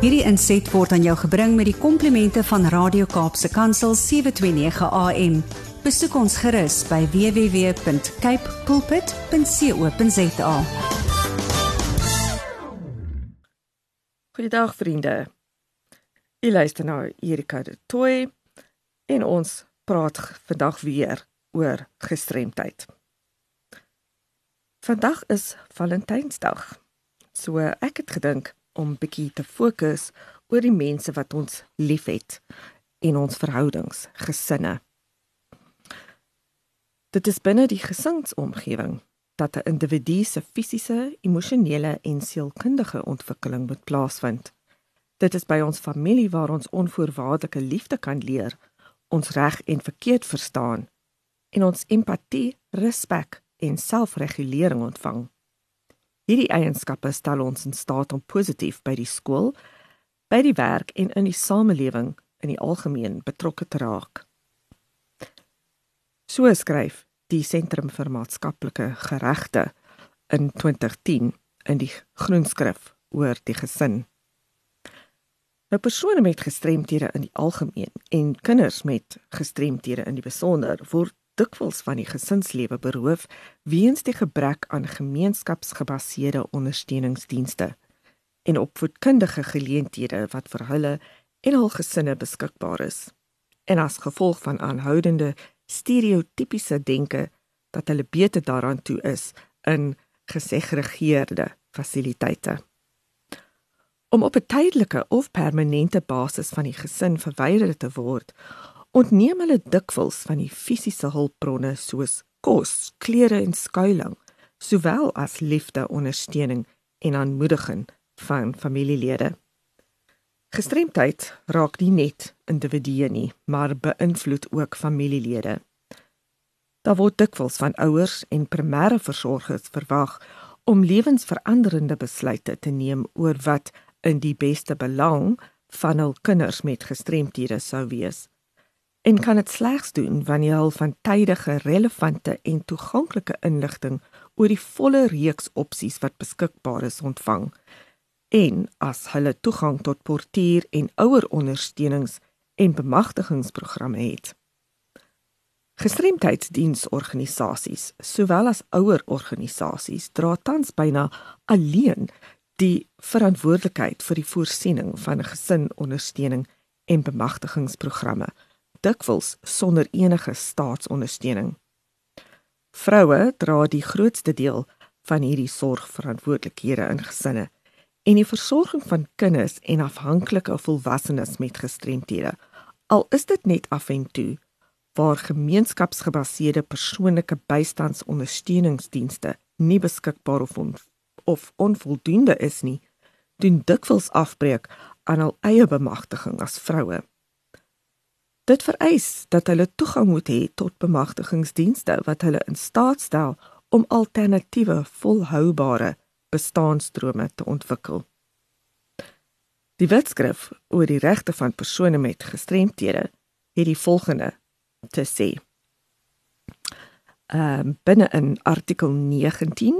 Hierdie inset word aan jou gebring met die komplimente van Radio Kaapse Kansel 729 AM. Besoek ons gerus by www.cape pulpit.co.za. Goeiedag vriende. Jy luister nou Erika de Tooi en ons praat vandag weer oor gestremdheid. Vandag is Valentynsdag. So ek het gedink om bietjie te fokus oor die mense wat ons liefhet en ons verhoudings, gesinne. Dit is binne die gesinsomgewing dat 'n individu se fisiese, emosionele en sielkundige ontwikkeling moet plaasvind. Dit is by ons familie waar ons onvoorwaardelike liefde kan leer, ons reg en verkeerd verstaan en ons empatie, respek en selfregulering ontvang. Hierdie eienskappe stel ons in staat om positief by die skool, by die werk en in die samelewing in die algemeen betrokke te raak. So skryf die Sentrum vir Maatskaplike Geregte in 2010 in die Groenskrif oor die gesin. Nou persone met gestremthede in die algemeen en kinders met gestremthede in die besonder word dikwels van die gesinslewe beroof weens die gebrek aan gemeenskapsgebaseerde ondersteuningsdienste en opvoedkundige geleenthede wat vir hulle en hul gesinne beskikbaar is. En as gevolg van aanhoudende stereotypiese denke dat hulle beter daaraan toe is in gesegregeerde fasiliteite. Om op 'n tydelike of permanente basis van die gesin verwyder te word ontneem hulle dikwels van die fisiese hulpbronne soos kos, klere en skuilings, sowel as liefde, ondersteuning en aanmoediging van familielede. Gestremdheid raak nie net individue nie, maar beïnvloed ook familielede. Daar word dikwels van ouers en primêre versorgers verwag om lewensveranderende besluite te neem oor wat in die beste belang van hul kinders met gestremthede sou wees en kan dit slegs doen wanneer hulle van tydige, relevante en toeganklike inligting oor die volle reeks opsies wat beskikbaar is ontvang en as hulle toegang tot portier en ouer ondersteunings en bemagtigingsprogramme het. Gestremdheidsdiensorganisasies, sowel as ouer organisasies, dra tans byna alleen die verantwoordelikheid vir die voorsiening van gesinondersteuning en bemagtigingsprogramme dikwels sonder enige staatsondersteuning. Vroue dra die grootste deel van hierdie sorgverantwoordelikhede in gesinne en die versorging van kinders en afhanklike volwassenes met gestremthede. Al is dit net af en toe waar gemeenskapsgebaseerde persoonlike bystandsondersteuningsdienste nie beskikbaar of on, of onvoldoende is nie, doen dikwels afbreek aan hul eie bemagtiging as vroue. Dit vereis dat hulle toegang moet hê tot bemagtigingsdienste wat hulle in staat stel om alternatiewe volhoubare bestaanstrome te ontwikkel. Die wetskrif oor die regte van persone met gestremthede het die volgende te sê. Ehm um, binne in artikel 19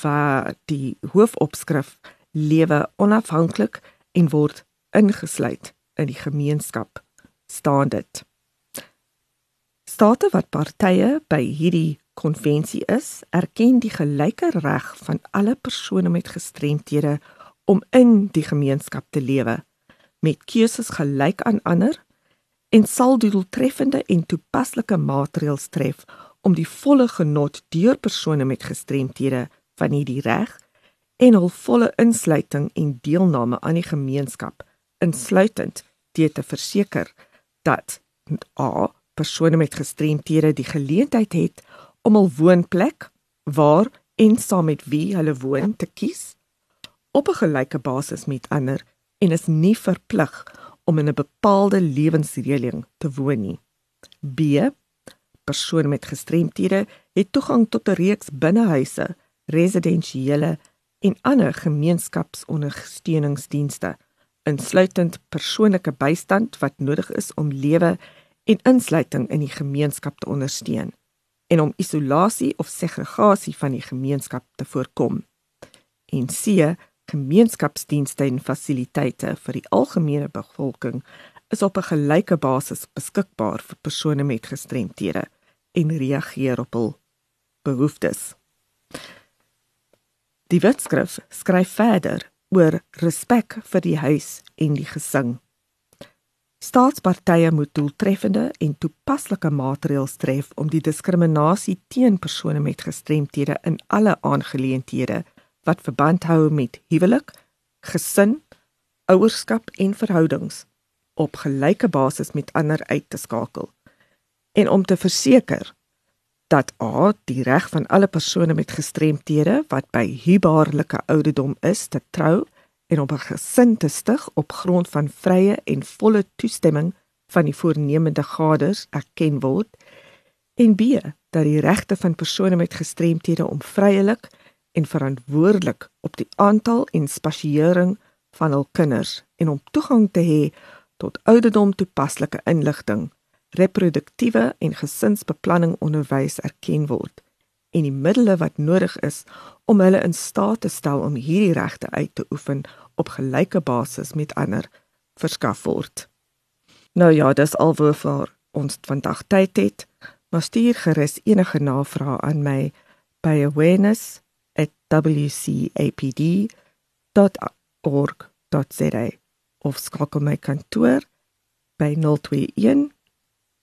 waar die hoofopskrif lewe onafhanklik en word ingesluit in die gemeenskap staan dit. State wat partye by hierdie konvensie is, erken die gelyke reg van alle persone met gestremthede om in die gemeenskap te lewe met keuses gelyk aan ander en sal doeltreffende en toepaslike maatreëls tref om die volle genot deur persone met gestremthede van hierdie reg en hul volle insluiting en deelname aan die gemeenskap insluitend dit te verseker dat a persone met gestremthede die geleentheid het om 'n woonplek waar en saam met wie hulle woon te kies op 'n gelyke basis met ander en is nie verplig om in 'n bepaalde lewensreëling te woon nie. B persone met gestremthede het toegang tot 'n reeks binnehuise, residensiële en ander gemeenskapsondersteuningsdienste insluitend persoonlike bystand wat nodig is om lewe en insluiting in die gemeenskap te ondersteun en om isolasie of segregasie van die gemeenskap te voorkom. En C gemeenskapsdienste en fasiliteite vir die algemene bevolking is op 'n gelyke basis beskikbaar vir persone met gestremthede en reageer op hul behoeftes. Die wetskrif skryf verder oor respek vir die huis en die gesin. Staatspartye moet doeltreffende en toepaslike maatreëls tref om die diskriminasie teen persone met gestremthede in alle aangeleenthede wat verband hou met huwelik, gesin, ouerskap en verhoudings op gelyke basis met ander uit te skakel en om te verseker dat a die reg van alle persone met gestremthede wat by hubaarlike ouderdom is te trou en op 'n gesin te stig op grond van vrye en volle toestemming van die voornemende gaders erken word en b dat die regte van persone met gestremthede om vryelik en verantwoordelik op die aantal en spasiering van hul kinders en om toegang te hê tot ouderdom toepaslike inligting, reproduktiewe en gesinsbeplanning onderwys erken word en die middele wat nodig is om hulle in staat te stel om hierdie regte uit te oefen op gelyke basis met ander verskaf word. Nou ja, dis alwoor vir ons vandag tyd het. Maar stuur gerus enige navrae aan my by awareness@wcapd.org.za of skakel my kantoor by 021